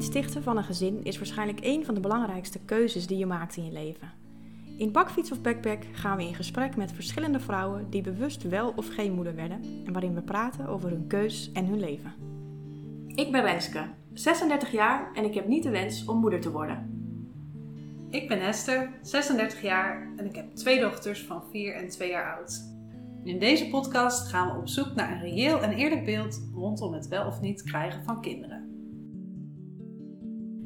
Het stichten van een gezin is waarschijnlijk een van de belangrijkste keuzes die je maakt in je leven. In Bakfiets of Backpack gaan we in gesprek met verschillende vrouwen die bewust wel of geen moeder werden en waarin we praten over hun keus en hun leven. Ik ben Renske, 36 jaar en ik heb niet de wens om moeder te worden. Ik ben Esther, 36 jaar en ik heb twee dochters van 4 en 2 jaar oud. In deze podcast gaan we op zoek naar een reëel en eerlijk beeld rondom het wel of niet krijgen van kinderen.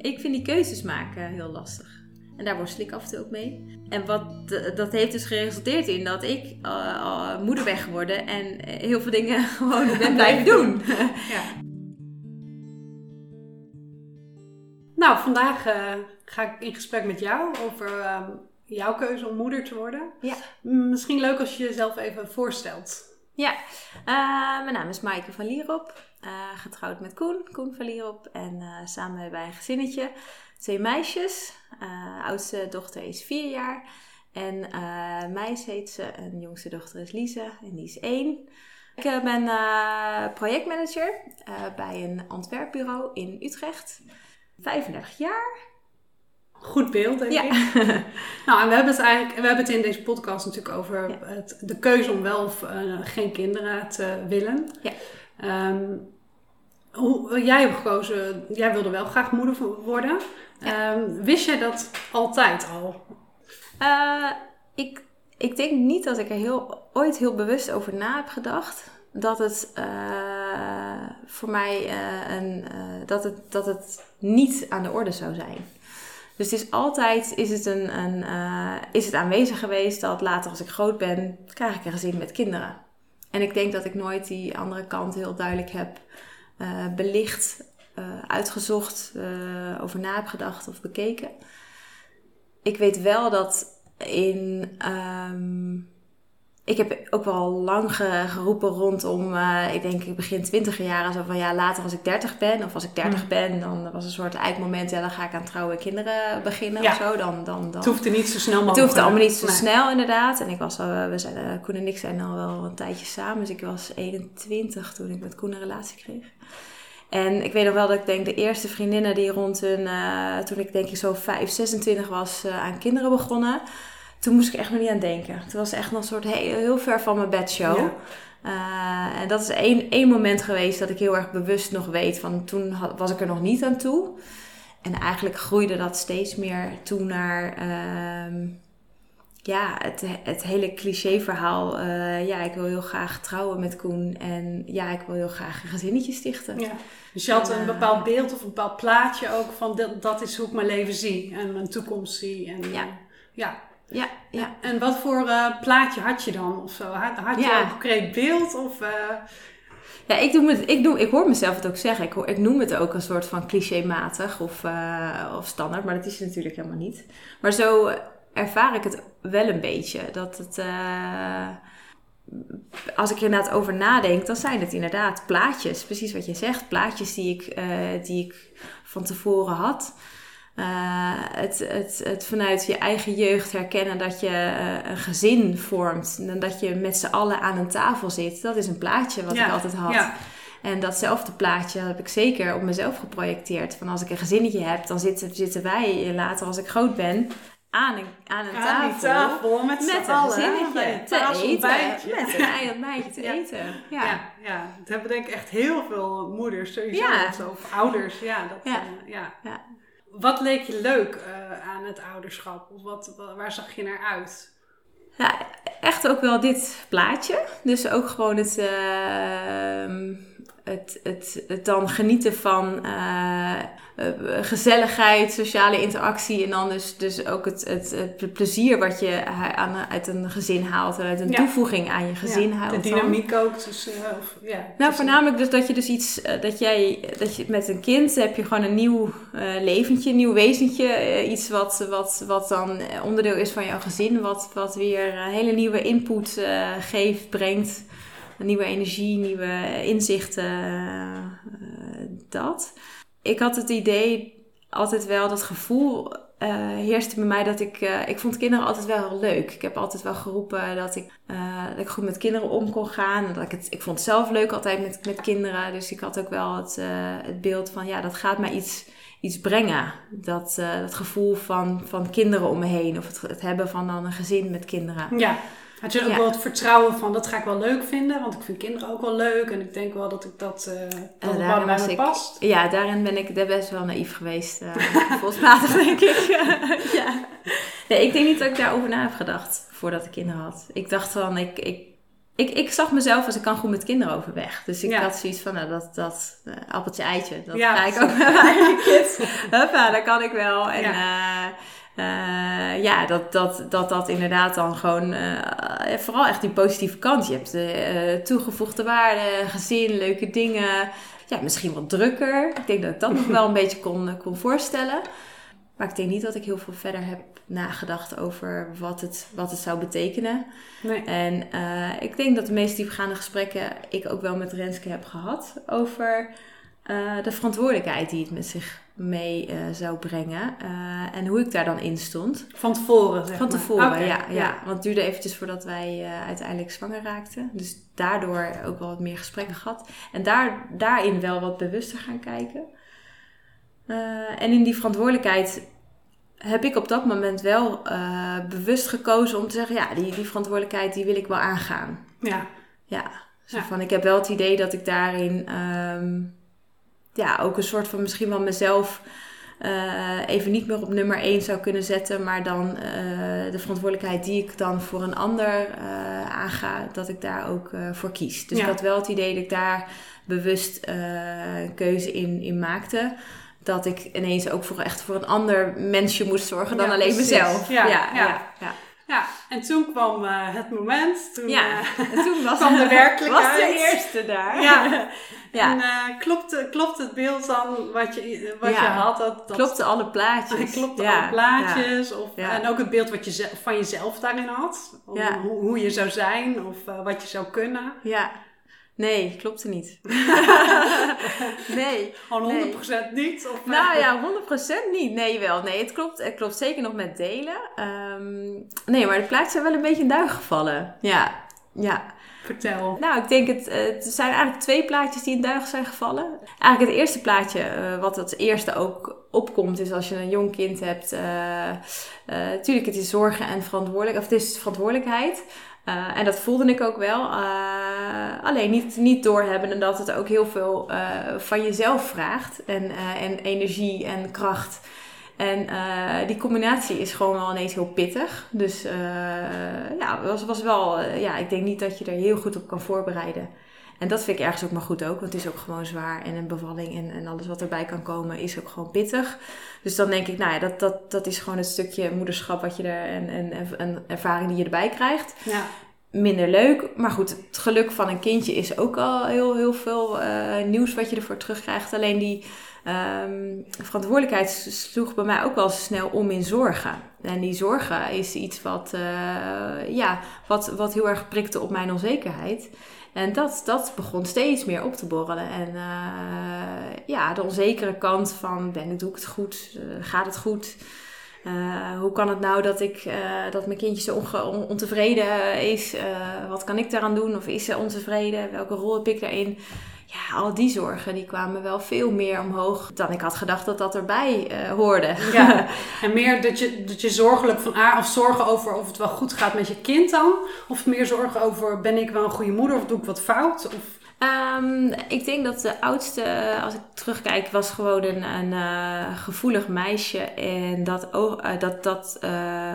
Ik vind die keuzes maken heel lastig. En daar worstel ik af en toe ook mee. En wat, dat heeft dus geresulteerd in dat ik uh, moeder ben geworden en heel veel dingen gewoon ben blijven doen. ja. Nou, vandaag uh, ga ik in gesprek met jou over uh, jouw keuze om moeder te worden. Ja. Misschien leuk als je jezelf even voorstelt. Ja, uh, mijn naam is Maaike van Lierop. getrouwd met Koen, Koen van Lierop. En samen hebben wij een gezinnetje. Twee meisjes. oudste dochter is vier jaar. En meis heet ze. En jongste dochter is Lise. En die is één. Ik ben projectmanager bij een ontwerpbureau in Utrecht. 35 jaar. Goed beeld, denk ik. nou, en we hebben het eigenlijk, we hebben het in deze podcast natuurlijk over het, de keuze om wel of uh, geen kinderen te willen. Ja. Um, hoe, jij hebt gekozen, jij wilde wel graag moeder worden. Um, wist jij dat altijd al? Uh, ik, ik denk niet dat ik er heel, ooit heel bewust over na heb gedacht dat het uh, voor mij een, dat, het, dat het niet aan de orde zou zijn. Dus het is altijd is het een, een is het aanwezig geweest dat later als ik groot ben, krijg ik een gezin met kinderen. En ik denk dat ik nooit die andere kant heel duidelijk heb belicht, uitgezocht, over na of bekeken. Ik weet wel dat in um, ik heb ook wel lang geroepen rondom, uh, ik denk ik begin twintig jaar, zo van ja, later als ik dertig ben, of als ik dertig mm. ben, dan was een soort eikmoment, ja, dan ga ik aan trouwen kinderen beginnen ja. of zo. Dan, dan, dan, het hoefde niet zo snel mogelijk. Het hoefde allemaal niet zo snel, inderdaad. En ik was al, we zijn, uh, Koen en ik zijn al wel een tijdje samen, dus ik was 21 toen ik met Koen een relatie kreeg. En ik weet nog wel dat ik denk de eerste vriendinnen die rond hun, uh, toen ik denk ik zo 5, 26 was, aan kinderen begonnen toen moest ik echt nog niet aan denken. Het was echt nog een soort heel, heel ver van mijn bedshow. Ja. Uh, en dat is één, één moment geweest dat ik heel erg bewust nog weet van toen had, was ik er nog niet aan toe. En eigenlijk groeide dat steeds meer toe naar uh, ja, het, het hele cliché verhaal. Uh, ja, ik wil heel graag trouwen met Koen en ja, ik wil heel graag een gezinnetje stichten. Ja. Dus je had een bepaald beeld of een bepaald plaatje ook van dat, dat is hoe ik mijn leven zie en mijn toekomst zie. En, ja. ja. Ja, ja. En wat voor uh, plaatje had je dan of zo? Had, had je een concreet beeld? Of, uh... Ja, ik, doe het, ik, doe, ik hoor mezelf het ook zeggen. Ik, ik noem het ook een soort van clichématig of, uh, of standaard, maar dat is het natuurlijk helemaal niet. Maar zo ervaar ik het wel een beetje. Dat het, als ik er inderdaad over nadenk, dan zijn het inderdaad plaatjes. Precies wat je zegt, plaatjes die ik, die ik van tevoren had. Uh, het, het, het vanuit je eigen jeugd herkennen dat je uh, een gezin vormt. En dat je met z'n allen aan een tafel zit. Dat is een plaatje wat ik altijd had. Ja. En datzelfde plaatje heb ik zeker op mezelf geprojecteerd. Van als ik een gezinnetje heb, dan zitten, zitten wij later als ik groot ben aan een, aan een aan tafel, tafel. met, met een gezinnetje te eten. Met een ei meidje te eten. Ja. ja. Ja, dat hebben denk ik echt heel veel moeders sowieso. Ja. Of, ouders. Ja, dat, ja. Uh, ja wat leek je leuk uh, aan het ouderschap? Of wat, waar zag je naar uit? Ja, echt ook wel dit plaatje. Dus ook gewoon het, uh, het, het, het, dan genieten van uh, uh, gezelligheid, sociale interactie. En dan dus, dus ook het, het, het plezier wat je aan, uit een gezin haalt. En uit een toevoeging aan je gezin ja, haalt. De dynamiek ook. Dus, of, ja, nou, voornamelijk dus dat je dus iets, uh, dat jij, dat je met een kind heb je gewoon een nieuw leventje, een nieuw wezentje. iets wat, wat, wat dan onderdeel is van jouw gezin. Wat, wat weer een hele nieuwe input geeft, brengt. Nieuwe energie, nieuwe inzichten, dat ik had het idee altijd wel, dat gevoel heerste bij mij dat ik... ik vond kinderen altijd wel heel leuk. Ik heb altijd wel geroepen dat ik, dat ik goed met kinderen om kon gaan. En dat ik, het, ik vond het zelf leuk altijd met, met kinderen. Dus ik had ook wel het, het beeld van... Ja, dat gaat mij iets iets brengen. Dat, dat gevoel van, van kinderen om me heen. Of het, het hebben van dan een gezin met kinderen. Ja. Had je ook wel het vertrouwen van dat ga ik wel leuk vinden, want ik vind kinderen ook wel leuk en ik denk wel dat ik dat, uh, dat uh, bij me past. Ja, daarin ben ik best wel naïef geweest, uh, gevoelsmatig denk ik. ja. Nee, ik denk niet dat ik daarover na heb gedacht voordat ik kinderen had. Ik dacht van, ik, ik ik, ik zag mezelf als ik kan goed met kinderen overweg. Dus ik had zoiets van, nou, dat, dat uh, appeltje eitje, dat ja, ga ik ook met mijn eigen kids. Huppa, dat kan ik wel. En ja, uh, ja dat, dat, dat dat inderdaad dan gewoon, vooral echt die positieve kant. Je hebt toegevoegde waarde, gezin, leuke dingen. Ja, misschien wat drukker. Ik denk dat ik dat nog wel een beetje kon, kon voorstellen. Maar ik denk niet dat ik heel veel verder heb nagedacht over wat het, wat het zou betekenen. Nee. En ik denk dat de meest diepgaande gesprekken ik ook wel met Renske heb gehad over uh, de verantwoordelijkheid die het met zich mee uh, zou brengen. en hoe ik daar dan in stond. Van tevoren, zeg Van tevoren, ja, ja, ja. Want het duurde eventjes voordat wij uiteindelijk zwanger raakten. Dus daardoor ook wel wat meer gesprekken gehad. En daar, daarin wel wat bewuster gaan kijken. en in die verantwoordelijkheid heb ik op dat moment wel bewust gekozen om te zeggen: ja, die, die verantwoordelijkheid die wil ik wel aangaan. Ja. Ja. Zo Van, ik heb wel het idee dat ik daarin um, ja, ook een soort van misschien wel mezelf uh, even niet meer op nummer 1 zou kunnen zetten, maar dan uh, de verantwoordelijkheid die ik dan voor een ander aanga, dat ik daar ook voor kies. Dus ik had wel het idee dat ik daar bewust een keuze in, in maakte dat ik ineens ook voor echt voor een ander mensje moest zorgen dan alleen mezelf. Ja, ja, ja. ja, en toen kwam uh, het moment. Toen, ja, uh, en toen was, kwam de werkelijkheid. Was de eerste daar. Ja. ja. En uh, klopte, klopt het beeld dan wat je, wat je had? Dat, dat, klopte alle plaatjes. klopte alle plaatjes. Of, En ook het beeld wat je van jezelf daarin had. Om, hoe, hoe, je zou zijn of wat je zou kunnen. Ja. Nee, klopte niet. nee. Gewoon 100% nee. niet? Of, nou ja, 100% niet. Nee, wel. Nee, het klopt, het klopt zeker nog met delen. Um, nee, maar de plaatjes zijn wel een beetje in duig gevallen. Ja, ja. Vertel. Nou, ik denk het, het zijn eigenlijk twee plaatjes die in duigen zijn gevallen. Eigenlijk het eerste plaatje, uh, wat het eerste ook opkomt, is als je een jong kind hebt. Natuurlijk, uh, uh, het is zorgen en verantwoordelijk, of het is verantwoordelijkheid. En dat voelde ik ook wel. Alleen niet, niet doorhebben dat het ook heel veel van jezelf vraagt. En, en energie en kracht. En die combinatie is gewoon wel ineens heel pittig. Dus ja, was, was wel. ja, ik denk niet dat je er heel goed op kan voorbereiden. En dat vind ik ergens ook maar goed ook. Want het is ook gewoon zwaar. En een bevalling en, en alles wat erbij kan komen is ook gewoon pittig. Dus dan denk ik, nou ja, dat, dat, dat is gewoon het stukje moederschap wat je er en, en, en ervaring die je erbij krijgt. Ja. Minder leuk. Maar goed, het geluk van een kindje is ook al heel, heel veel uh, nieuws wat je ervoor terugkrijgt. Alleen die um, verantwoordelijkheid sloeg bij mij ook wel snel om in zorgen. En die zorgen is iets wat, uh, ja, wat, wat heel erg prikte op mijn onzekerheid. En dat, dat begon steeds meer op te borrelen. En uh, ja, de onzekere kant van ben ik, doe ik het goed? Uh, gaat het goed? Hoe kan het nou dat, ik, dat mijn kindje zo on ontevreden is? wat kan ik daaraan doen? Of is ze ontevreden? Welke rol heb ik daarin? Ja, al die zorgen die kwamen wel veel meer omhoog dan ik had gedacht dat dat erbij uh, hoorde. Ja, en meer dat je, dat je zorgelijk van aard of zorgen over of het wel goed gaat met je kind dan? Of meer zorgen over ben ik wel een goede moeder of doe ik wat fout? Of... Um, ik denk dat de oudste, als ik terugkijk, was gewoon een, een uh, gevoelig meisje. En dat, uh, dat, dat uh,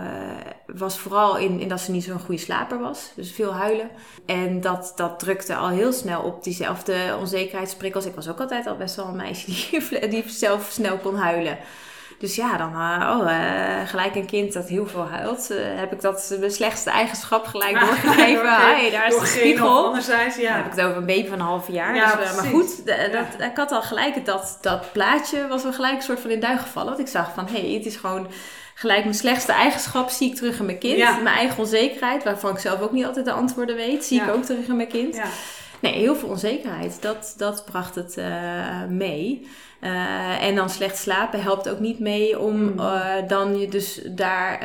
was vooral in, in dat ze niet zo'n goede slaper was. Dus veel huilen. En dat, dat drukte al heel snel op diezelfde onzekerheidsprikkels. Ik was ook altijd al best wel een meisje die, die zelf snel kon huilen. Dus ja, dan uh, oh, uh, gelijk een kind dat heel veel huilt. Uh, heb ik dat mijn slechtste eigenschap gelijk doorgegeven. hey, daar is de spiegel. Anderzijds, ja. Dan heb ik het over een baby van een half jaar. Ja, dus, maar goed, dat, ik had al gelijk dat, dat plaatje was wel gelijk een soort van in duik gevallen. Want ik zag van, hé, hey, het is gewoon gelijk mijn slechtste eigenschap zie ik terug in mijn kind. Mijn eigen onzekerheid, waarvan ik zelf ook niet altijd de antwoorden weet, zie ik ook terug in mijn kind. Nee, heel veel onzekerheid. Dat, dat bracht het uh, mee. Uh, en dan slecht slapen helpt ook niet mee om uh, dan je dus daar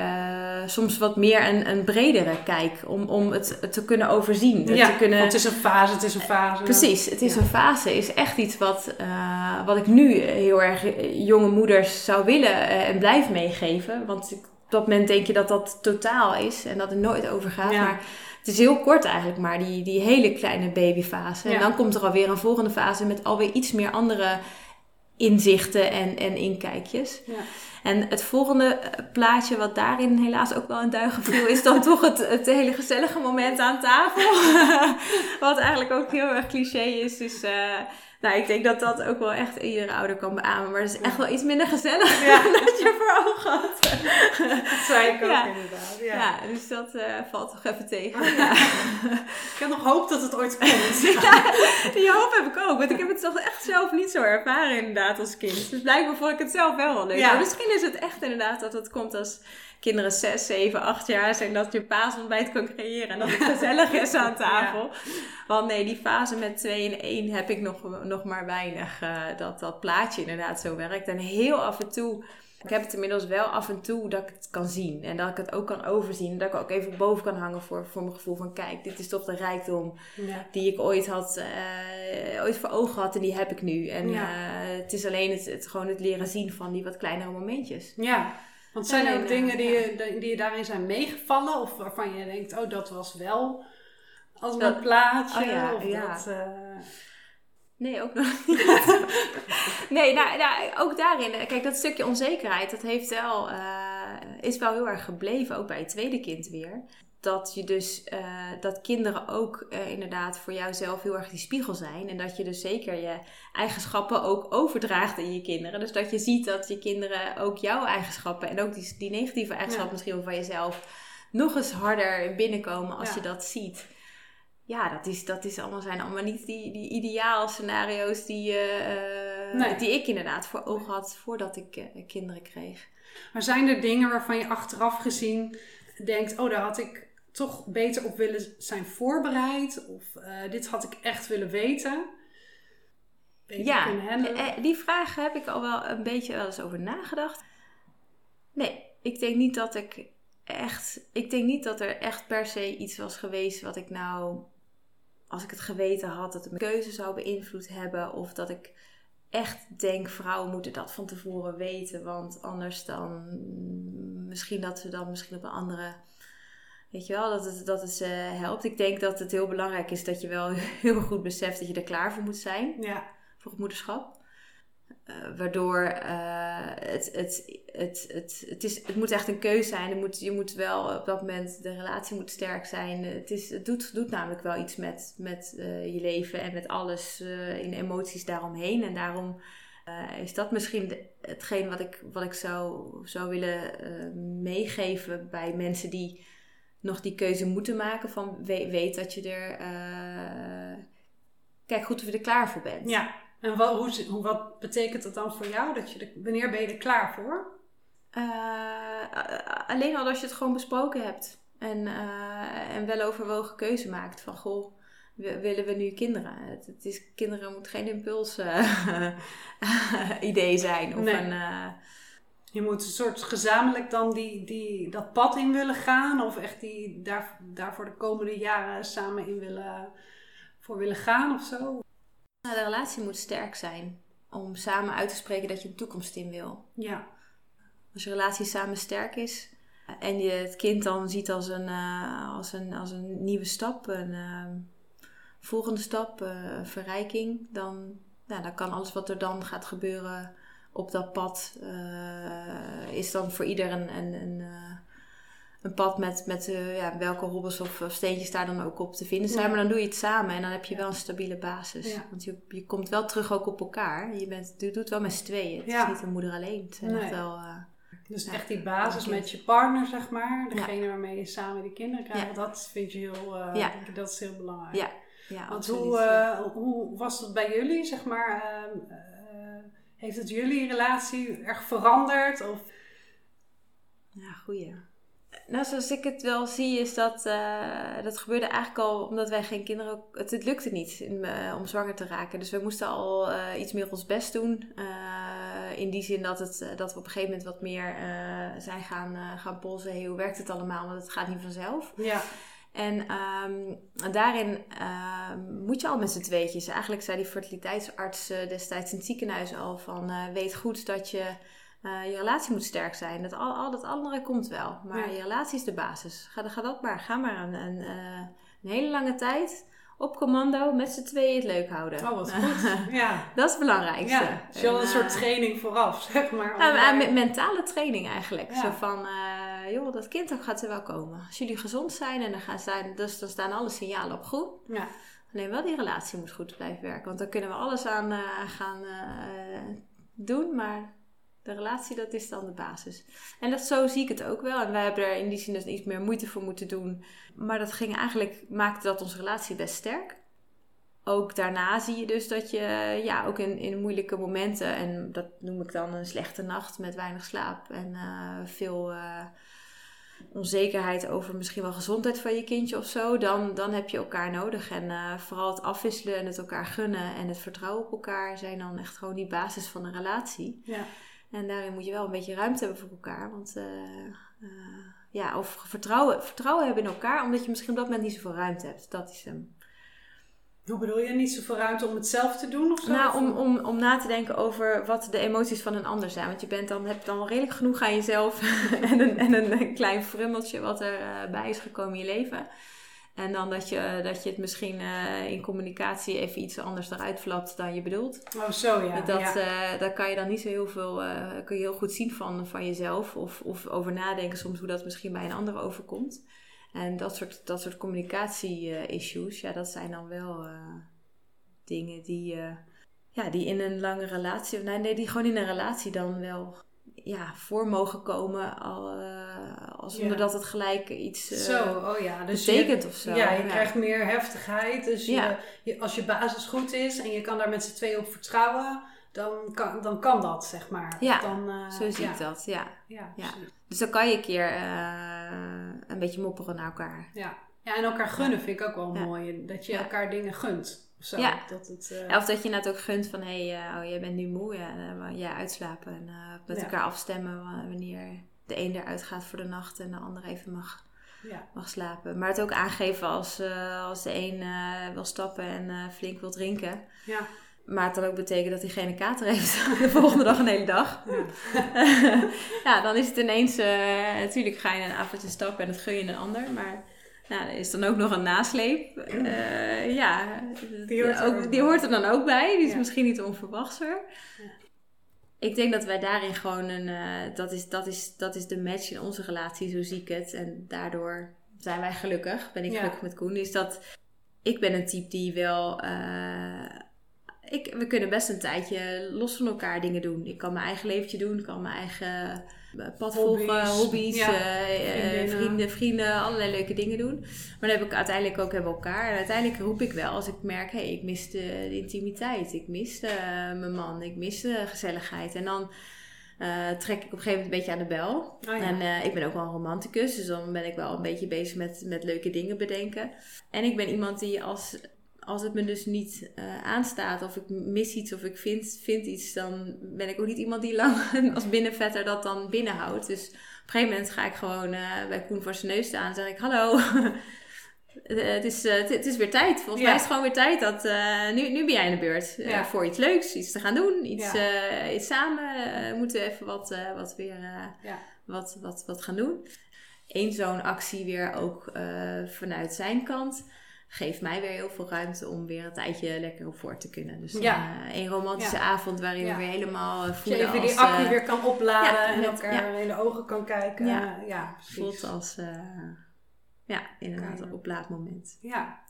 soms wat meer een, een bredere kijk om, om het, te kunnen overzien. Ja, te kunnen, het is een fase, het is een fase. Precies, het is een fase. is echt iets wat, wat ik nu heel erg jonge moeders zou willen en blijf meegeven. Want op dat moment denk je dat dat totaal is en dat er nooit over gaat. Maar het is heel kort eigenlijk maar, die, die hele kleine babyfase. En dan komt er alweer een volgende fase met alweer iets meer andere inzichten en, en inkijkjes. Ja. En het volgende eh, plaatje, wat daarin helaas ook wel een duigen viel, is dan toch het, het hele gezellige moment aan tafel. wat eigenlijk ook heel erg cliché is. Dus uh, nou, ik denk dat dat ook wel echt iedere ouder kan beamen. Maar het is echt wel iets minder gezellig ja. dan dat je voor ogen had. Dat zei ik ook inderdaad. Ja. ja, dus dat uh, valt toch even tegen. ik heb nog hoop dat het ooit komt. die hoop heb ik ook. Want ik heb het toch echt zelf niet zo ervaren inderdaad als kind. Dus blijkbaar vond ik het zelf wel wel leuk. Maar misschien is het echt inderdaad dat het komt als kinderen 6, 7, 8 jaar zijn, dat je paasontbijt kan creëren en dat het gezellig is aan tafel. Want nee, die fase met 2 en 1 heb ik nog, nog maar weinig. Uh, dat dat plaatje inderdaad zo werkt. En heel af en toe. Ik heb het inmiddels wel af en toe dat ik het kan zien. En dat ik het ook kan overzien. Dat ik ook even boven kan hangen voor, voor mijn gevoel van... Kijk, dit is toch de rijkdom die ik ooit, had, uh, ooit voor ogen had. En die heb ik nu. En uh, het is alleen het, het, gewoon het leren zien van die wat kleinere momentjes. Ja, want zijn er ook dingen die, je, die je daarin zijn meegevallen? Of waarvan je denkt, oh, dat was wel als een plaatje? Oh ja, of ja. Dat, uh... Nee, ook nog niet. nee, nou, nou, ook daarin. Kijk, dat stukje onzekerheid, dat heeft wel, uh, is wel heel erg gebleven. Ook bij het tweede kind weer dat je dus uh, dat kinderen ook uh, inderdaad voor jouzelf heel erg die spiegel zijn. En dat je dus zeker je eigenschappen ook overdraagt in je kinderen. Dus dat je ziet dat je kinderen ook jouw eigenschappen en ook die, die negatieve eigenschappen misschien van jezelf nog eens harder binnenkomen als je dat ziet. Ja, dat, is, dat is allemaal, zijn allemaal niet die, die ideaal scenario's die, uh, die ik inderdaad voor ogen had voordat ik kinderen kreeg. Maar zijn er dingen waarvan je achteraf gezien denkt, oh, daar had ik toch beter op willen zijn voorbereid? Of uh, dit had ik echt willen weten? ja, eh, eh, die vraag heb ik al wel een beetje wel eens over nagedacht. Nee, ik denk niet dat ik echt. Ik denk niet dat er echt per se iets was geweest wat ik nou. Als ik het geweten had, dat het mijn keuze zou beïnvloed hebben. Of dat ik echt denk, vrouwen moeten dat van tevoren weten. Want anders dan. Misschien dat ze dan misschien op een andere Weet je wel, dat het, dat het uh, helpt. Ik denk dat het heel belangrijk is dat je wel heel goed beseft dat je er klaar voor moet zijn. Ja. Voor het moederschap. Uh, waardoor uh, het, het, het, het, het, is, het moet echt een keuze zijn. Je moet, je moet wel op dat moment, de relatie moet sterk zijn. Het, is, het doet, doet namelijk wel iets met, met je leven en met alles in emoties daaromheen. En daarom is dat misschien de, hetgeen wat ik, wat ik zou, zou willen meegeven bij mensen die nog die keuze moeten maken van weet, dat je er, uh, kijk goed of je er klaar voor bent. Ja, en wat, hoe, wat betekent dat dan voor jou? Dat je er, wanneer ben je er klaar voor? Uh, alleen al als je het gewoon besproken hebt en, uh, en wel overwogen keuze maakt van goh, willen we nu kinderen? Het, het is, kinderen moet geen impuls idee zijn of een je moet een soort gezamenlijk dan die, die, dat pad in willen gaan. Of echt die, daar, daar voor de komende jaren samen in willen, voor willen gaan of zo. Nou, de relatie moet sterk zijn. Om samen uit te spreken dat je een toekomst in wil. Ja. Als je relatie samen sterk is. En je het kind dan ziet als een, uh, als een, als een nieuwe stap. Een uh, volgende stap. Uh, verrijking. Dan, nou, dan kan alles wat er dan gaat gebeuren op dat pad uh, is dan voor ieder een, een, een, uh, een pad met, met uh, ja, welke hobbels of, of, steentjes daar dan ook op te vinden zijn. Maar dan doe je het samen en dan heb je wel een stabiele basis. Want je, je komt wel terug ook op elkaar. Je, bent, je doet het wel met z'n tweeën. Het is niet een moeder alleen. Het zijn echt wel... dus echt die basis met je partner, zeg maar. Degene waarmee je samen die kinderen krijgt. Dat vind je heel... denk ik, dat is heel belangrijk. Ja. Ja, Want hoe, hoe was dat bij jullie, zeg maar... Heeft het jullie relatie erg veranderd? Of? Ja, goeie. nou, zoals ik het wel zie, is dat uh, dat gebeurde eigenlijk al omdat wij geen kinderen. Het, het lukte niet in, uh, om zwanger te raken. Dus we moesten al uh, iets meer ons best doen. in die zin dat, het, dat we op een gegeven moment wat meer zijn gaan, gaan polsen. Hey, hoe werkt het allemaal? Want het gaat niet vanzelf. Ja. En um, daarin um, moet je al met z'n tweetjes. Eigenlijk zei die fertiliteitsarts destijds in het ziekenhuis al van... weet goed dat je uh, je relatie moet sterk zijn. Dat al, al dat andere komt wel. Maar je relatie is de basis. Ga, ga dat maar. Ga maar een, een, een hele lange tijd op commando met z'n tweeën het leuk houden. Oh, wat goed. Ja. dat is het belangrijkste. Ja, een soort training vooraf, zeg maar. Ja, mentale training eigenlijk. Zo van, uh, joh, dat kind ook gaat er wel komen. Als jullie gezond zijn en dan, gaan zijn, dus dan staan alle signalen op groen. Ja. Alleen wel die relatie moet goed blijven werken. Want dan kunnen we alles aan gaan doen, maar de relatie, dat is dan de basis. En dat, zo zie ik het ook wel. En wij hebben er in die zin dus iets meer moeite voor moeten doen. Maar dat ging eigenlijk, maakte dat onze relatie best sterk. Ook daarna zie je dus dat je, ja, ook in, in moeilijke momenten, en dat noem ik dan een slechte nacht met weinig slaap en uh, veel uh, onzekerheid over misschien wel gezondheid van je kindje of zo, dan, dan heb je elkaar nodig. En uh, vooral het afwisselen en het elkaar gunnen en het vertrouwen op elkaar zijn dan echt gewoon die basis van een relatie. Ja. En daarin moet je wel een beetje ruimte hebben voor elkaar. Want uh, uh, ja, of vertrouwen, vertrouwen hebben in elkaar, omdat je misschien op dat moment niet zoveel ruimte hebt. Dat is hem. Hoe bedoel je? Niet zoveel ruimte om het zelf te doen? Of zo? Nou, om, om, om na te denken over wat de emoties van een ander zijn. Want je bent dan, hebt dan redelijk genoeg aan jezelf en, een, en een klein frummeltje wat erbij uh, bij is gekomen in je leven. En dan dat je, dat je het misschien uh, in communicatie even iets anders eruit flapt dan je bedoelt. Oh, zo ja. Dat, ja. Uh, daar kan je dan niet zo heel veel, kun je heel goed zien van, van jezelf. Of, of over nadenken soms hoe dat misschien bij een ander overkomt. En dat soort, dat soort communicatie-issues, ja, dat zijn dan wel dingen die, ja, die in een lange relatie, nee, nee, die gewoon in een relatie dan wel ja, voor mogen komen al, uh, als zonder ja. dat het gelijk iets uh, zo, oh ja. dus betekent je, of zo. Ja, je ja. krijgt meer heftigheid. Dus je, als je basis goed is en je kan daar met z'n tweeën op vertrouwen, dan kan, dan kan dat, zeg maar. Ja, dan, uh, zo zie ik dat, ja. Ja, ja. Dus dan kan je een keer een beetje mopperen naar elkaar. Ja, ja en elkaar gunnen vind ik ook wel mooi. Dat je elkaar dingen gunt. Zo, ja. Dat het, uh... Of dat je net ook gunt van, hé, hey, oh, jij bent nu moe, ja, jij uitslapen. En met ja. elkaar afstemmen wanneer de een eruit gaat voor de nacht en de ander even mag, ja. mag slapen. Maar het ook aangeven als, als de een wil stappen en flink wil drinken. Ja. Maar het dan ook betekent dat diegene kater heeft de volgende dag een hele dag. Ja, ja dan is het ineens, natuurlijk ga je een avondje stappen en dat gun je een ander, maar... Nou, er is dan ook nog een nasleep. Uh, ja, die hoort, er ook, die hoort er dan ook bij. Die is ja. misschien niet onverwachter. Ja. Ik denk dat wij daarin gewoon een... Uh, dat, is, dat, is, dat is de match in onze relatie, zo zie ik het. En daardoor zijn wij gelukkig. Ben ik gelukkig met Koen. Is dat... Ik ben een type die wel... Ik, we kunnen best een tijdje los van elkaar dingen doen. Ik kan mijn eigen leventje doen. Ik kan mijn eigen pad volgen, Hobby's. Ja, eh, eh, vriendinnen. vrienden, vrienden, allerlei leuke dingen doen. Maar dan heb ik uiteindelijk ook hebben elkaar. En uiteindelijk roep ik wel als ik merk, hé, hey, ik mis de, de intimiteit. Ik mis de, mijn man. Ik mis de gezelligheid. En dan eh, trek ik op een gegeven moment een beetje aan de bel. Oh ja. En eh, ik ben ook wel een romanticus, dus dan ben ik wel een beetje bezig met, met leuke dingen bedenken. En ik ben iemand die als, als het me dus niet eh, aanstaat, of ik mis iets, of ik vind, vind iets, dan ben ik ook niet iemand die lang als binnenvetter dat dan binnenhoudt. Dus op een gegeven moment ga ik gewoon eh, bij Koen voor zijn neus staan en zeg ik, hallo, Eh, het, is, het, is weer tijd. Volgens Ja. mij is het gewoon weer tijd dat nu, nu ben jij in de beurt Ja. voor iets leuks, iets te gaan doen, iets, Ja. iets samen. we moeten even wat, wat weer wat, wat, wat gaan doen. Eén zo'n actie weer ook vanuit zijn kant geeft mij weer heel veel ruimte om weer een tijdje lekker op voor te kunnen. Dus Ja. eh, een romantische Ja. avond waarin Ja. we weer helemaal eh, Dat je voelen als, die accu eh, weer kan opladen en elkaar in de ogen kan kijken. Ja. Voelt als ja, inderdaad een oplaadmoment. Ja.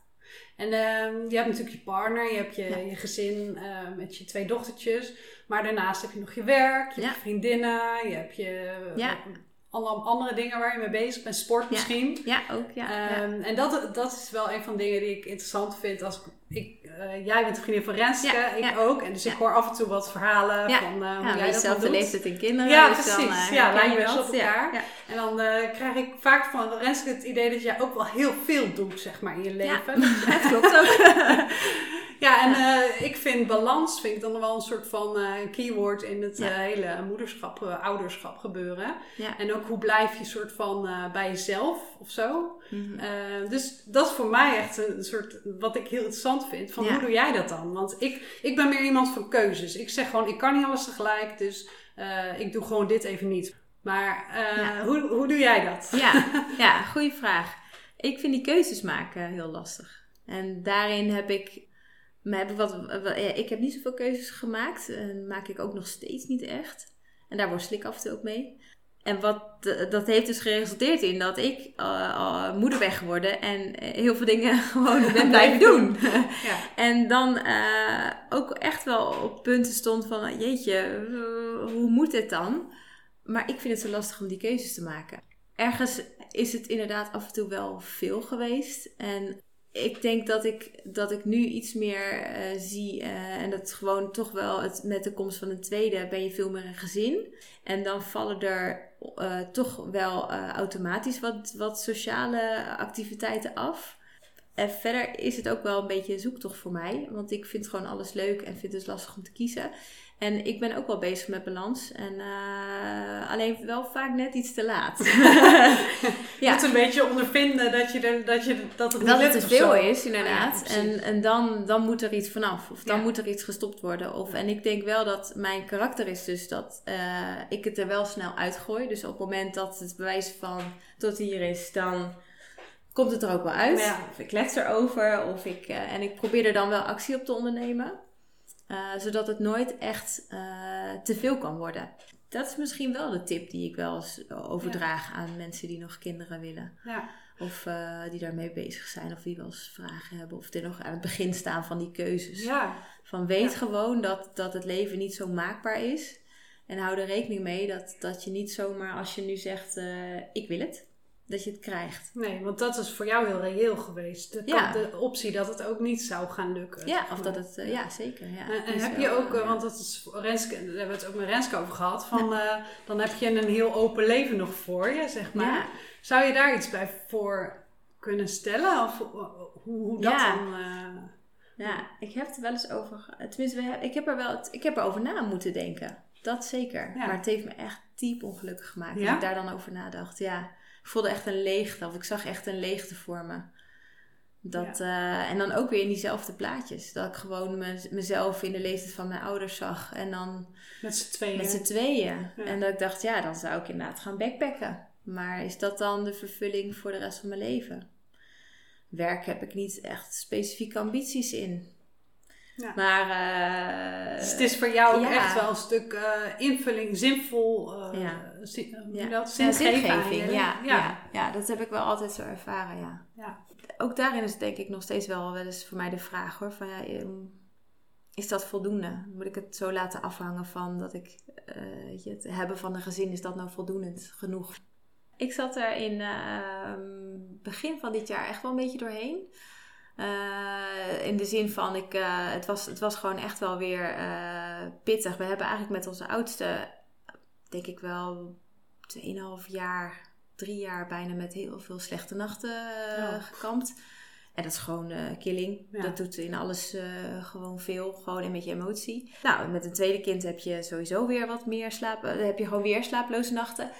En ehm, je hebt natuurlijk je partner, je hebt je, je gezin met je twee dochtertjes. Maar daarnaast heb je nog je werk, je hebt je vriendinnen, je hebt je Ja. alle andere dingen waar je mee bezig bent. Sport misschien. Ja, ook. Ja, ja. Ehm, En dat, dat is wel een van de dingen die ik interessant vind. Als ik, ik, uh, jij bent vriendin van Renske, ik ook. En dus ik hoor af en toe wat verhalen van uh, hoe jij dat dezelfde leeftijd in kinderen. Ja, dus precies. Dan, ja, lijkt best op elkaar. En dan krijg ik vaak van Renske het idee dat jij ook wel heel veel doet, zeg maar, in je leven. Ja, dat klopt ook. Ja, en ik vind balans vind ik dan wel een soort van keyword in het hele moederschap, ouderschap gebeuren. En ook hoe blijf je soort van bij jezelf of zo. Mm -hmm. dus dat is voor mij echt een soort, wat ik heel interessant vind. Van hoe doe jij dat dan? Want ik, ik ben meer iemand van keuzes. Ik zeg gewoon, ik kan niet alles tegelijk, dus ik doe gewoon dit even niet. Maar hoe, hoe doe jij dat? Ja, ja goede vraag. Ik vind die keuzes maken heel lastig. En daarin heb ik maar heb ik, wat, ik heb niet zoveel keuzes gemaakt. En maak ik ook nog steeds niet echt. En daar worstel ik af en toe ook mee. En wat, dat heeft dus geresulteerd in dat ik uh, moeder ben geworden en heel veel dingen gewoon ben blijven doen. ja. En dan uh, ook echt wel op punten stond van, jeetje, hoe moet het dan? Maar ik vind het zo lastig om die keuzes te maken. Ergens is het inderdaad af en toe wel veel geweest. En ik denk dat ik, dat ik nu iets meer uh, zie. Uh, en dat gewoon toch wel het, met de komst van een tweede ben je veel meer een gezin. En dan vallen er uh, toch wel automatisch wat, wat sociale activiteiten af. En verder is het ook wel een beetje een zoektocht voor mij. Want ik vind gewoon alles leuk en vind het dus lastig om te kiezen. En ik ben ook wel bezig met balans. En uh, alleen wel vaak net iets te laat. ja. Je moet een beetje ondervinden dat, je er, dat, je, dat het dat het te veel is, inderdaad. en en dan, dan moet er iets vanaf. Of dan moet er iets gestopt worden. Of, en ik denk wel dat mijn karakter is dus dat uh, ik het er wel snel uitgooi. Dus op het moment dat het bewijs van tot hier is, dan komt het er ook wel uit. Of ik let erover. Of ik, uh, en ik probeer er dan wel actie op te ondernemen. Uh, zodat het nooit echt uh, te veel kan worden. Dat is misschien wel de tip die ik wel eens overdraag aan mensen die nog kinderen willen. Ja. Of uh, die daarmee bezig zijn, of die wel eens vragen hebben, of die nog aan het begin staan van die keuzes. Ja. Van weet gewoon dat, dat het leven niet zo maakbaar is. En hou er rekening mee dat, dat je niet zomaar als je nu zegt: Ik wil het, dat je het krijgt. Nee, want dat is voor jou heel reëel geweest. De, ja. de optie dat het ook niet zou gaan lukken. Ja, of dat het, uh, ja, zeker. Ja. En, en heb je ook, uh, want dat is Renske, daar hebben we het ook met Renske over gehad, van uh, dan heb je een heel open leven nog voor je, zeg maar. Zou je daar iets bij voor kunnen stellen? Of hoe, hoe dat dan... ja, ik heb het wel eens over, tenminste, ik heb er wel, ik heb erover na moeten denken. Dat zeker. Maar het heeft me echt diep ongelukkig gemaakt. Dat ik daar dan over nadacht. Ja voelde echt een leegte. Of ik zag echt een leegte voor me. Dat, uh, en dan ook weer in diezelfde plaatjes. Dat ik gewoon me, mezelf in de leeftijd van mijn ouders zag. En dan... Met z'n tweeën. Met z'n tweeën. En dat ik dacht, ja, dan zou ik inderdaad gaan backpacken. Maar is dat dan de vervulling voor de rest van mijn leven? Werk heb ik niet echt specifieke ambities in. Ja. Maar, uh, dus het is voor jou ook echt wel een stuk uh, invulling, zinvol, uh, ja. ja. Dat? zingeving. Ja, ja. Ja. dat heb ik wel altijd zo ervaren, ja. ja. Ook daarin is denk ik nog steeds wel wel eens voor mij de vraag hoor, van ja, ehm, is dat voldoende? Moet ik het zo laten afhangen van dat ik, je, het hebben van een gezin, is dat nou voldoende genoeg? Ik zat er in ehm, begin van dit jaar echt wel een beetje doorheen. Uh, in de zin van, ik, uh, het, was, het was gewoon echt wel weer uh, pittig. We hebben eigenlijk met onze oudste, denk ik wel 2,5 jaar, drie jaar bijna met heel veel slechte nachten oh. gekampt. En dat is gewoon killing. Ja. Dat doet in alles gewoon veel. Gewoon een beetje emotie. Nou, met een tweede kind heb je sowieso weer wat meer slapen. Dan heb je gewoon weer slaaploze nachten.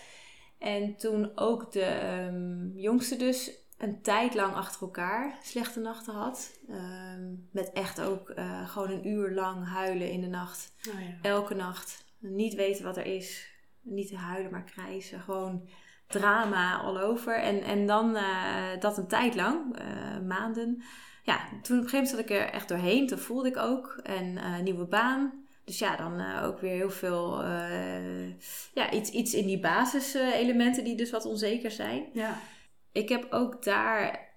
En toen ook de um, jongste dus een tijd lang achter elkaar slechte nachten had. Ehm, met echt ook uh, gewoon een uur lang huilen in de nacht. Oh ja. Elke nacht. Niet weten wat er is. Niet te huilen, maar krijsen. Gewoon drama all over. En, en dan uh, dat een tijd lang, uh, maanden. Ja, toen op een gegeven moment zat ik er echt doorheen. Toen voelde ik ook. En nieuwe baan. Dus ja, dan ook weer heel veel, ja, iets, iets in die basiselementen die dus wat onzeker zijn. Ja ik heb ook daar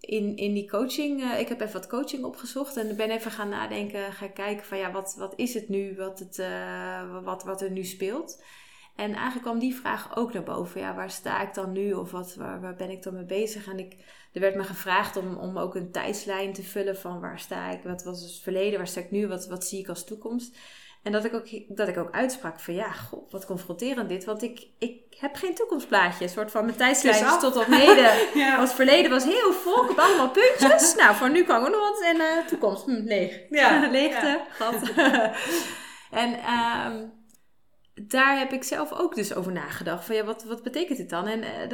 in, in die coaching, uh, ik heb even wat coaching opgezocht en ben even gaan nadenken, gaan kijken van ja, wat, wat is het nu, wat, het, uh, wat, wat er nu speelt. En eigenlijk kwam die vraag ook naar boven. Ja, waar sta ik dan nu? Of wat, waar, waar ben ik dan mee bezig? En ik, er werd me gevraagd om, om ook een tijdslijn te vullen van waar sta ik? Wat was het verleden? Waar sta ik nu? Wat, wat zie ik als toekomst? En dat ik ook, dat ik ook uitsprak van ja, god, wat confronterend dit. Want ik, ik heb geen toekomstplaatje. Een soort van mijn tijdslijn tot op heden. ja. Was verleden was heel vol. op allemaal puntjes. nou, voor nu kan ik nog wat. En uh, toekomst, hm, leeg. Ja. Leegte, gat. en um, daar heb ik zelf ook dus over nagedacht. Van ja, wat, wat betekent dit dan? En uh,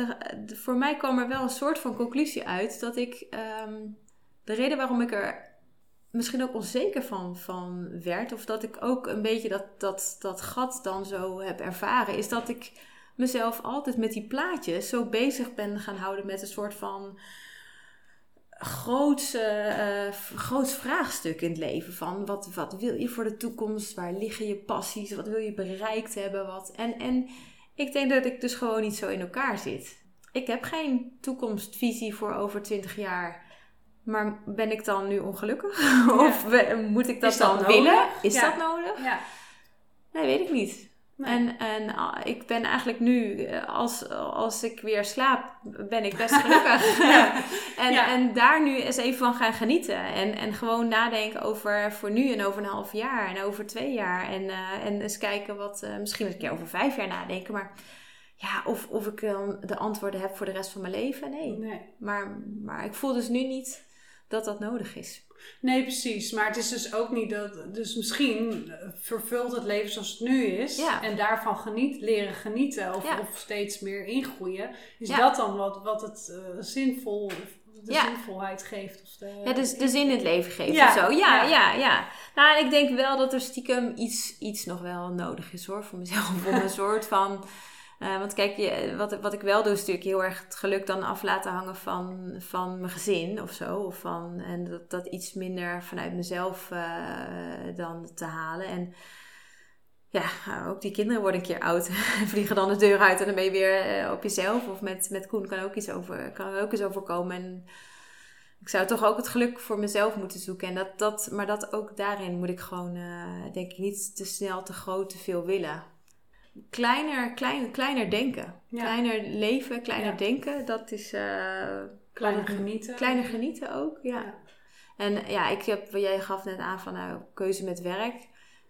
de, voor mij kwam er wel een soort van conclusie uit dat ik. Um, de reden waarom ik er misschien ook onzeker van, van werd, of dat ik ook een beetje dat, dat, dat gat dan zo heb ervaren, is dat ik mezelf altijd met die plaatjes zo bezig ben gaan houden met een soort van groots, uh, groots vraagstuk in het leven. Van wat, wat wil je voor de toekomst? Waar liggen je passies? Wat wil je bereikt hebben? Wat? En, en ik denk dat ik dus gewoon niet zo in elkaar zit. Ik heb geen toekomstvisie voor over 20 jaar. Maar ben ik dan nu ongelukkig? of moet ik dat, dan willen? Is dat nodig? Ja. Nee, weet ik niet. En, en ah, ik ben eigenlijk nu, eh, als, als ik weer slaap, ben ik best gelukkig. en, en daar nu eens even van gaan genieten. En, en gewoon nadenken over voor nu en over een half jaar en over twee jaar. En, uh, en eens kijken wat, uh, misschien een keer over vijf jaar nadenken. Maar ja, of, of ik dan de antwoorden heb voor de rest van mijn leven, nee. nee. Maar, maar ik voel dus nu niet dat dat nodig is. Nee, precies. Maar het is dus ook niet dat. Dus misschien vervult het leven zoals het nu is. En daarvan geniet, leren genieten. Of, of steeds meer ingroeien. Is dat dan wat, wat het uh, zinvol. De zinvolheid geeft. Of de, ja, dus de zin in het leven geeft of zo. Ja, ja, ja. Nou, ik denk wel dat er stiekem iets, iets nog wel nodig is hoor. Voor mezelf. Om een soort van uh, want kijk, je, wat, wat ik wel doe is natuurlijk heel erg het geluk dan af laten hangen van, van mijn gezin of zo. Of van, en dat, dat iets minder vanuit mezelf uh, dan te halen. En ja, ook die kinderen worden een keer oud en vliegen dan de deur uit en dan ben je weer uh, op jezelf. Of met, met Koen kan ook iets over, kan ook iets overkomen. En ik zou toch ook het geluk voor mezelf moeten zoeken. En dat, dat, maar dat ook daarin moet ik gewoon, denk ik, niet te snel, te groot, te veel willen kleiner, klein, kleiner denken. Kleiner leven, kleiner denken. Dat is... Uh, kleiner genieten. Kleiner genieten ook, ja. En ja, ik heb, jij gaf net aan van nou, keuze met werk.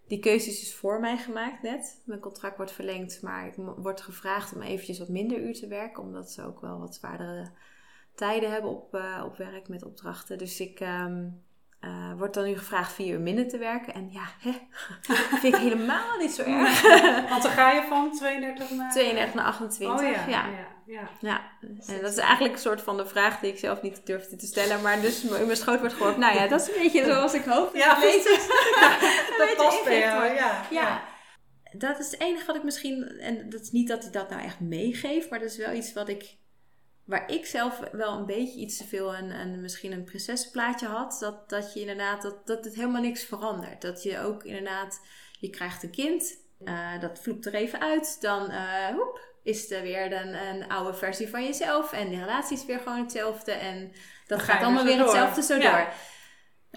Die keuze is dus voor mij gemaakt net. Mijn contract wordt verlengd, maar ik word gevraagd om eventjes wat minder uur te werken. Omdat ze ook wel wat zwaardere tijden hebben op, uh, op werk met opdrachten. Dus ik... Um, uh, wordt dan nu gevraagd vier uur minder te werken. En ja, hè, vind ik helemaal niet zo erg. Want dan ga je van 32 naar... 32 naar 28, oh, ja. Ja. ja. ja. En dat is eigenlijk een soort van de vraag die ik zelf niet durfde te stellen. Maar dus in mijn schoot wordt gehoord. Nou ja, dat is een beetje zoals ik hoop. Ja, precies. dat past bij jou, ja. ja. Dat is het enige wat ik misschien... En dat is niet dat ik dat nou echt meegeef. Maar dat is wel iets wat ik waar ik zelf wel een beetje iets te veel een, een misschien een prinsessenplaatje had. Dat, dat je inderdaad, dat, dat het helemaal niks verandert. Dat je ook inderdaad, je krijgt een kind, uh, dat vloept er even uit. Dan uh, hoep, is er weer een, een oude versie van jezelf. En de relatie is weer gewoon hetzelfde. En dat gaat allemaal weer, hetzelfde zo door.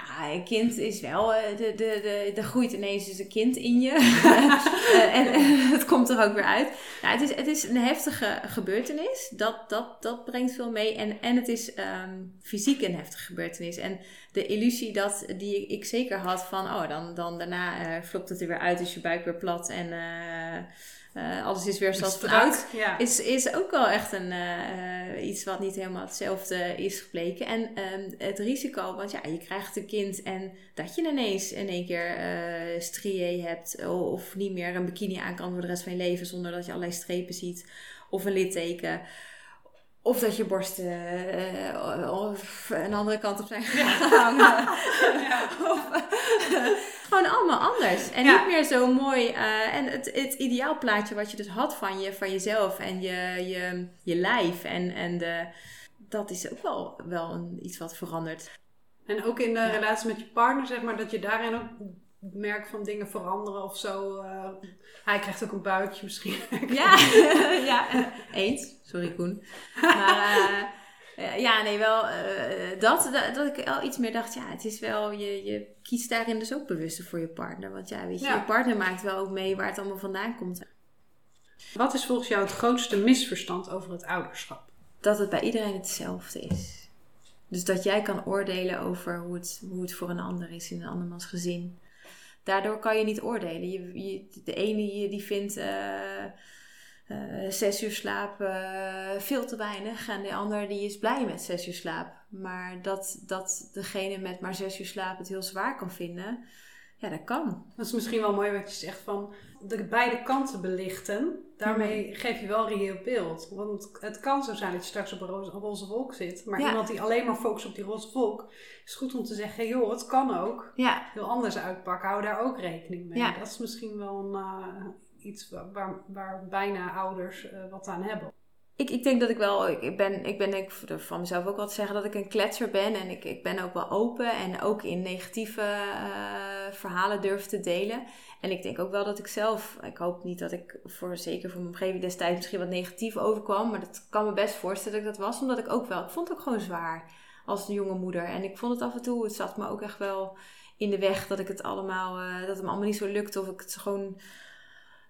Nou, een kind is wel, eh, de, de, de, de groeit ineens dus een kind in je. Eh, en, het komt er ook weer uit. Nou, het, is, het is een heftige gebeurtenis. Dat, dat, dat brengt veel mee. En, en het is um, fysiek een heftige gebeurtenis. En de illusie dat, die ik zeker had van, oh, dan, dan daarna uh, flopt het er weer uit, is je buik weer plat en... Uh, uh, alles is weer zoals Ja. Is, is ook wel echt een, uh, iets wat niet helemaal hetzelfde is gebleken. En um, het risico, want ja, je krijgt een kind en dat je ineens in één keer uh, strié hebt. Of niet meer een bikini aan kan voor de rest van je leven zonder dat je allerlei strepen ziet. Of een litteken. Of dat je borsten uh, een andere kant op zijn gegaan. Ja. of, gewoon allemaal anders. En niet meer zo mooi. Uh, en het, het ideaalplaatje wat je dus had van, je, van jezelf en je, je, je lijf. En, en de, dat is ook wel, wel een, iets wat verandert. En ook in de relatie met je partner, zeg maar, dat je daarin ook merkt van dingen veranderen of zo. Uh, hij krijgt ook een buikje misschien. ja, ja, eens. Sorry Koen. Maar uh, ja, nee, wel uh, dat, dat, dat, ik al iets meer dacht, ja, het is wel, je, je kiest daarin dus ook bewuster voor je partner. Want ja, weet je, je partner maakt wel ook mee waar het allemaal vandaan komt. Wat is volgens jou het grootste misverstand over het ouderschap? Dat het bij iedereen hetzelfde is. Dus dat jij kan oordelen over hoe het, hoe het voor een ander is in een andermans gezin. Daardoor kan je niet oordelen. Je, je de ene die vindt uh, uh, zes uur slaap uh, veel te weinig. En de ander die is blij met zes uur slaap. Maar dat, dat degene met maar zes uur slaap het heel zwaar kan vinden ja, dat kan. Dat is misschien wel mooi wat je zegt van de beide kanten belichten. Daarmee mhm. geef je wel een reëel beeld. Want het kan zo zijn dat je straks op een roze, wolk zit. Maar iemand die alleen maar focust op die roze wolk. Is goed om te zeggen, joh, het kan ook ja. heel anders uitpakken. Hou daar ook rekening mee. Ja. Dat is misschien wel een, uh, iets waar, waar, bijna ouders uh, wat aan hebben ik, ik denk dat ik wel, ik ben, ik ben denk van mezelf ook wel te zeggen dat ik een kletser ben. En ik, ik ben ook wel open en ook in negatieve uh, verhalen durf te delen. En ik denk ook wel dat ik zelf, ik hoop niet dat ik voor zeker voor mijn omgeving destijds misschien wat negatief overkwam. Maar dat kan me best voorstellen dat ik dat was. Omdat ik ook wel, ik vond het ook gewoon zwaar als een jonge moeder. En ik vond het af en toe, het zat me ook echt wel in de weg dat ik het allemaal, uh, dat het me allemaal niet zo lukte. Of ik het gewoon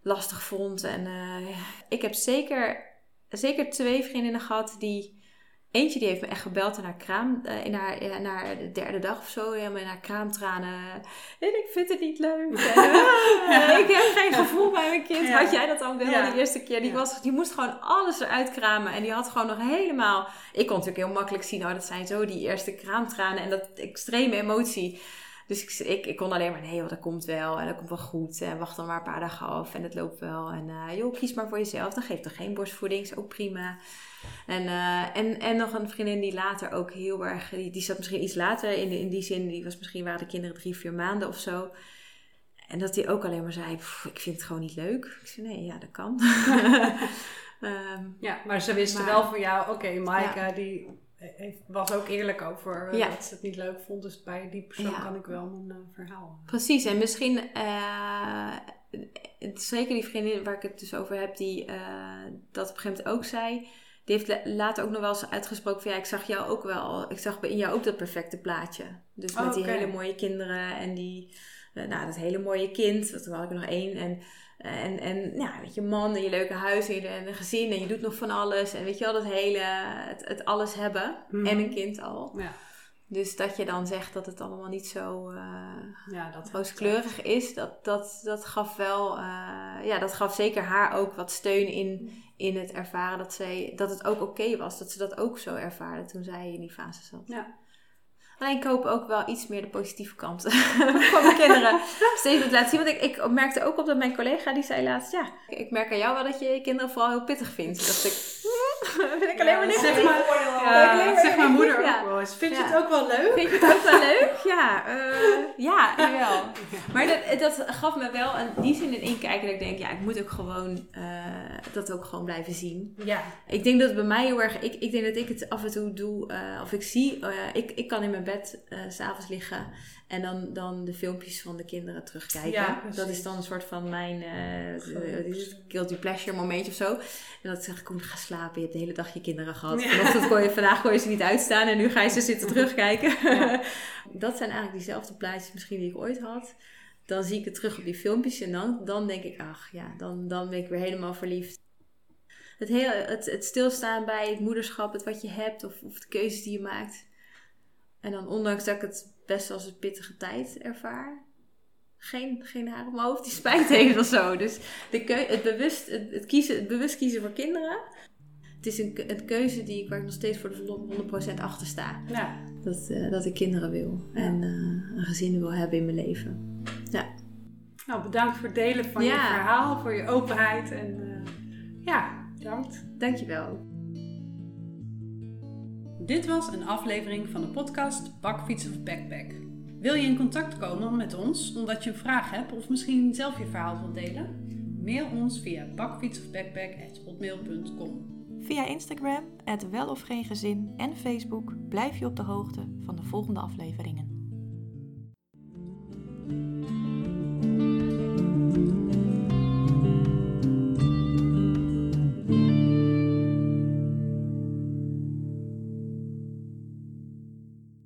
lastig vond. En uh, ik heb zeker zeker twee vriendinnen gehad die. Eentje die heeft me echt gebeld in haar kraam, uh, in, haar, in haar de derde dag of zo, helemaal in haar kraamtranen. En ik vind het niet leuk. ik heb geen gevoel bij mijn kind. Had jij dat dan wel ja. de eerste keer? Die, was, die moest gewoon alles eruit kramen. En die had gewoon nog helemaal... Ik kon natuurlijk heel makkelijk zien, oh dat zijn zo die eerste kraamtranen. En dat extreme emotie. Dus ik, ik, ik, kon alleen maar, nee, dat komt wel en dat komt wel goed. En wacht dan maar een paar dagen af en het loopt wel. En uh, joh, kies maar voor jezelf. Dan geeft er geen borstvoeding, is ook prima. En, uh, en, en nog een vriendin die later ook heel erg, die, die zat misschien iets later in, in die zin, die was misschien waren de kinderen drie, vier maanden of zo. En dat die ook alleen maar zei, ik vind het gewoon niet leuk. Ik zei, nee, ja, dat kan. um, ja, maar ze wisten wel van jou, oké, okay, Maaike, die was ook eerlijk over uh, dat ze het niet leuk vond. Dus bij die persoon kan ik wel mijn uh, verhaal. Precies, en misschien, uh, zeker die vriendin waar ik het dus over heb, die dat op een gegeven moment ook zei. Die heeft later ook nog wel eens uitgesproken van ja, ik zag jou ook wel, ik zag in jou ook dat perfecte plaatje. Dus met die hele mooie kinderen en die, nou, dat hele mooie kind, dat had ik nog één. En en, en ja, weet je, man en je leuke huis en een gezin en je doet nog van alles. En weet je wel, dat hele, het, het alles hebben. En een mhm. kind al. Ja. Dus dat je dan zegt dat het allemaal niet zo uh, ja, dat rooskleurig is, dat, dat, dat gaf wel, uh, ja, dat gaf zeker haar ook wat steun in, in het ervaren dat, zij, dat het ook oké was. Dat ze dat ook zo ervaarde toen zij in die fase zat. Ja. Alleen ik hoop ook wel iets meer de positieve kant van mijn kinderen steeds moet laten zien. Want ik, ik merkte ook op dat mijn collega die zei laatst, ja, ik merk aan jou wel dat je je kinderen vooral heel pittig vindt. Dacht ik, vind ik alleen maar. Zeg maar, ja, zeg maar moeder ook wel eens. Vind je het ook wel leuk? Vind je het ook wel leuk? Ja, uh, ja, wel. Maar dat, dat gaf me wel een, die zin in inkijken dat ik denk, ja, ik moet ook gewoon uh, dat ook gewoon blijven zien. Ja. Ik denk dat bij mij heel erg, ik, ik denk dat ik het af en toe doe, uh, of ik zie, ik, ik kan in mijn bed uh, s'avonds liggen en dan, dan de filmpjes van de kinderen terugkijken. Ja, dat is dan een soort van mijn uh, guilty pleasure momentje of zo. En dat zeg ik, kom, ga slapen. Je hebt de hele dag je kinderen gehad. Ja. Kon je, vandaag kon je ze niet uitstaan en nu ga je ze zitten terugkijken. Ja. dat zijn eigenlijk diezelfde plaatjes misschien die ik ooit had. Dan zie ik het terug op die filmpjes en dan, dan denk ik, ach ja, dan, dan ben ik weer helemaal verliefd. Het, heel, het, het stilstaan bij het moederschap, het wat je hebt of, of de keuzes die je maakt. En dan ondanks dat ik het best als een pittige tijd ervaar. Geen, geen haar op mijn hoofd die spijt heeft of zo. Dus de keu het, bewust, het, kiezen, het bewust kiezen voor kinderen. Het is een, een keuze die ik, waar ik nog steeds voor de 100% achter sta. Ja. Dat, uh, dat ik kinderen wil. En uh, een gezin wil hebben in mijn leven. Ja. Nou, bedankt voor het delen van je verhaal. Voor je openheid. En uh, ja, bedankt. Dankjewel. Dit was een aflevering van de podcast Bakfiets of Backpack. Wil je in contact komen met ons omdat je een vraag hebt of misschien zelf je verhaal wilt delen? Mail ons via bakfietsofbackpack.hotmail.com Via Instagram, het wel of geen gezin en Facebook blijf je op de hoogte van de volgende afleveringen.